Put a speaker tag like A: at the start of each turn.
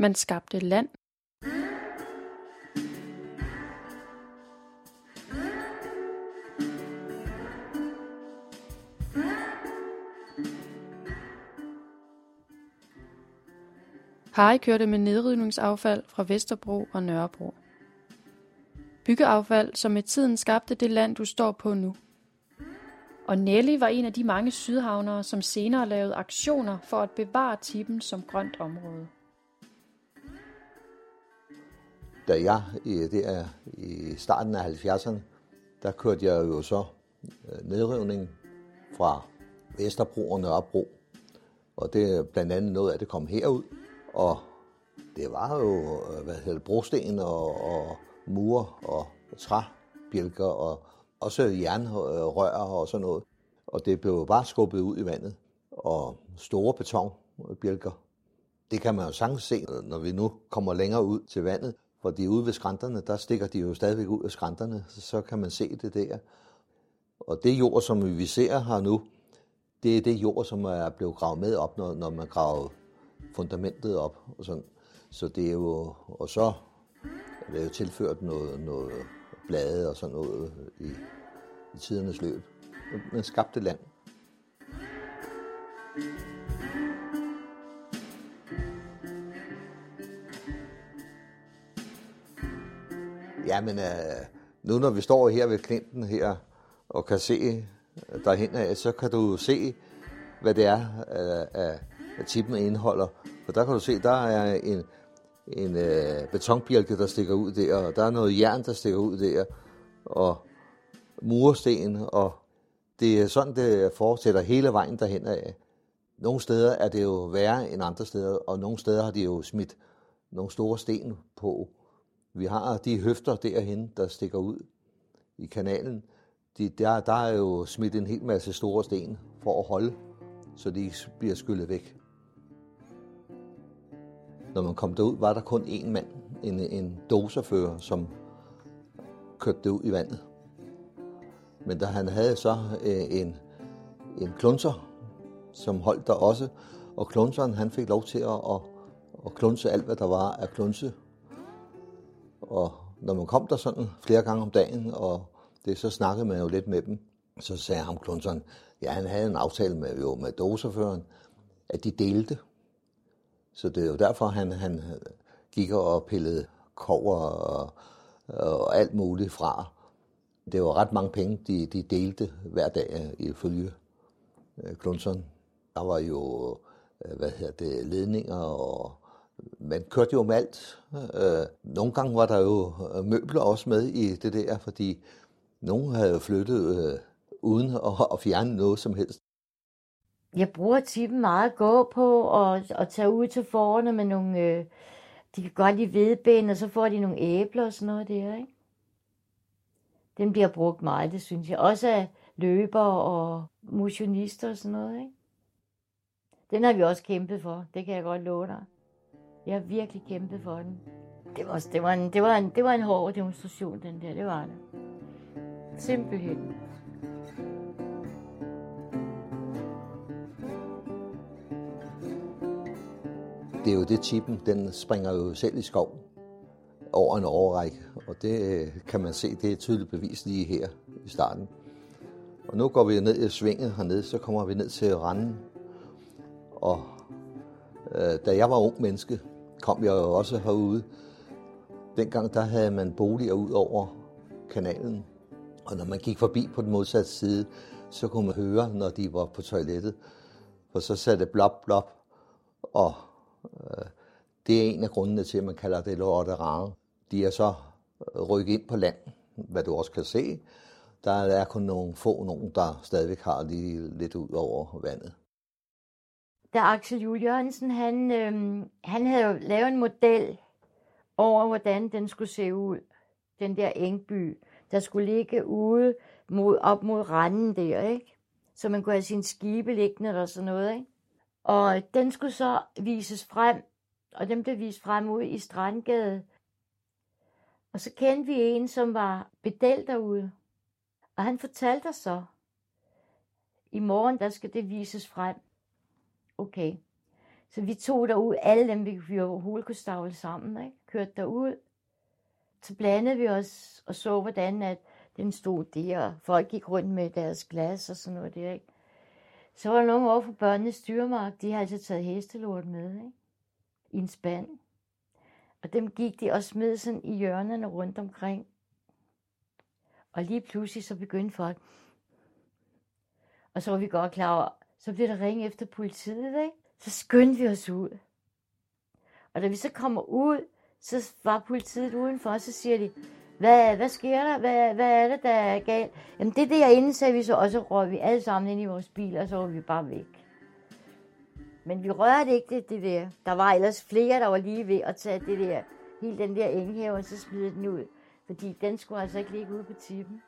A: Man skabte land. Harry kørte med nedrivningsaffald fra Vesterbro og Nørrebro. Byggeaffald, som med tiden skabte det land, du står på nu. Og Nelly var en af de mange sydhavnere, som senere lavede aktioner for at bevare Tippen som grønt område.
B: Da jeg der i starten af 70'erne, der kørte jeg jo så øh, nedrivning fra Vesterbro og Nørrebro. Og det er blandt andet noget af det kom herud. Og det var jo, øh, hvad hedder det, brosten og, og mur og træbjælker og også jernrør og sådan noget. Og det blev bare skubbet ud i vandet. Og store betonbjælker. Det kan man jo sagtens se, når vi nu kommer længere ud til vandet. Fordi ude ved skrænterne, der stikker de jo stadigvæk ud af skrænterne, så kan man se det der. Og det jord, som vi ser her nu, det er det jord, som er blevet gravet med op, når, når man graver fundamentet op. Og sådan. Så det er jo, og så er der jo tilført noget, noget blade og sådan noget i, i tidernes løb. Man skabte land. Ja, men øh, nu når vi står her ved Klinten her og kan se derhen af, så kan du se, hvad det er, øh, øh at tippen indeholder. For der kan du se, der er en, en øh, betonbjælke, der stikker ud der, og der er noget jern, der stikker ud der, og mursten, og det er sådan, det fortsætter hele vejen derhen af. Nogle steder er det jo værre end andre steder, og nogle steder har de jo smidt nogle store sten på. Vi har de høfter derhen, der stikker ud i kanalen. De, der, der er jo smidt en hel masse store sten for at holde, så de ikke bliver skyllet væk. Når man kom derud, var der kun én mand, en, en doserfører, som kørte det ud i vandet. Men da han havde så øh, en, en klunser, som holdt der også, og klunseren han fik lov til at, at, at klunse alt, hvad der var af klunse. Og når man kom der sådan flere gange om dagen, og det så snakkede man jo lidt med dem, så sagde ham Klunson, ja, han havde en aftale med, jo, med doserføreren, at de delte. Så det er jo derfor, han, han gik og pillede kover og, og alt muligt fra. Det var ret mange penge, de, de delte hver dag ifølge øh, Klunson. Der var jo øh, hvad hedder det, ledninger, og man kørte jo med alt. Øh, nogle gange var der jo øh, møbler også med i det der, fordi nogen havde flyttet øh, uden at fjerne noget som helst.
C: Jeg bruger tippen meget at gå på og, og tage ud til forerne med nogle... Øh, de kan godt lide hvedben, og så får de nogle æbler og sådan noget der, ikke? Den bliver brugt meget, det synes jeg. Også af løber og motionister og sådan noget, ikke? Den har vi også kæmpet for, det kan jeg godt love dig. Jeg har virkelig kæmpet for den. Det var, det var, en, det var, en, det var en hård demonstration, den der, det var det. Simpelthen.
B: det er jo det tippen, den springer jo selv i skov over en overrække, og det øh, kan man se, det er et tydeligt bevis lige her i starten. Og nu går vi ned i svinget hernede, så kommer vi ned til randen. Og øh, da jeg var ung menneske, kom jeg jo også herude. Dengang der havde man boliger ud over kanalen. Og når man gik forbi på den modsatte side, så kunne man høre, når de var på toilettet. For så sagde det blop, blop, og Øh, det er en af grundene til, at man kalder det lorterare. De er så øh, rykket ind på land, hvad du også kan se. Der er kun nogle få, nogen, der stadigvæk har lige lidt ud over vandet.
C: Da Axel Juel Jørgensen, han, øh, han havde jo lavet en model over, hvordan den skulle se ud. Den der engby, der skulle ligge ude mod, op mod randen der, ikke? Så man kunne have sine skibe liggende og sådan noget, ikke? Og den skulle så vises frem, og den blev vist frem ud i Strandgade. Og så kendte vi en, som var bedel derude. Og han fortalte os så, i morgen der skal det vises frem. Okay. Så vi tog derud, alle dem, vi, vi overhovedet kunne stavle sammen, ikke? kørte derud. Så blandede vi os og så, hvordan at den stod der. Folk gik rundt med deres glas og sådan noget der. Ikke? Så var der nogen over for børnenes styrmark, de havde altså taget hestelort med ikke? i en spand. Og dem gik de og smed sådan i hjørnerne rundt omkring. Og lige pludselig så begyndte folk. Og så var vi godt klar over, så blev der ringe efter politiet, ikke? Så skyndte vi os ud. Og da vi så kommer ud, så var politiet udenfor, og så siger de, hvad, hvad sker der? Hvad, hvad er det, der er galt? Jamen det er inde sagde vi så, og så røg vi alle sammen ind i vores bil, og så var vi bare væk. Men vi rørte ikke det, det der. Der var ellers flere, der var lige ved at tage det der, hele den der enghave, og så smide den ud. Fordi den skulle altså ikke ligge ude på tippen.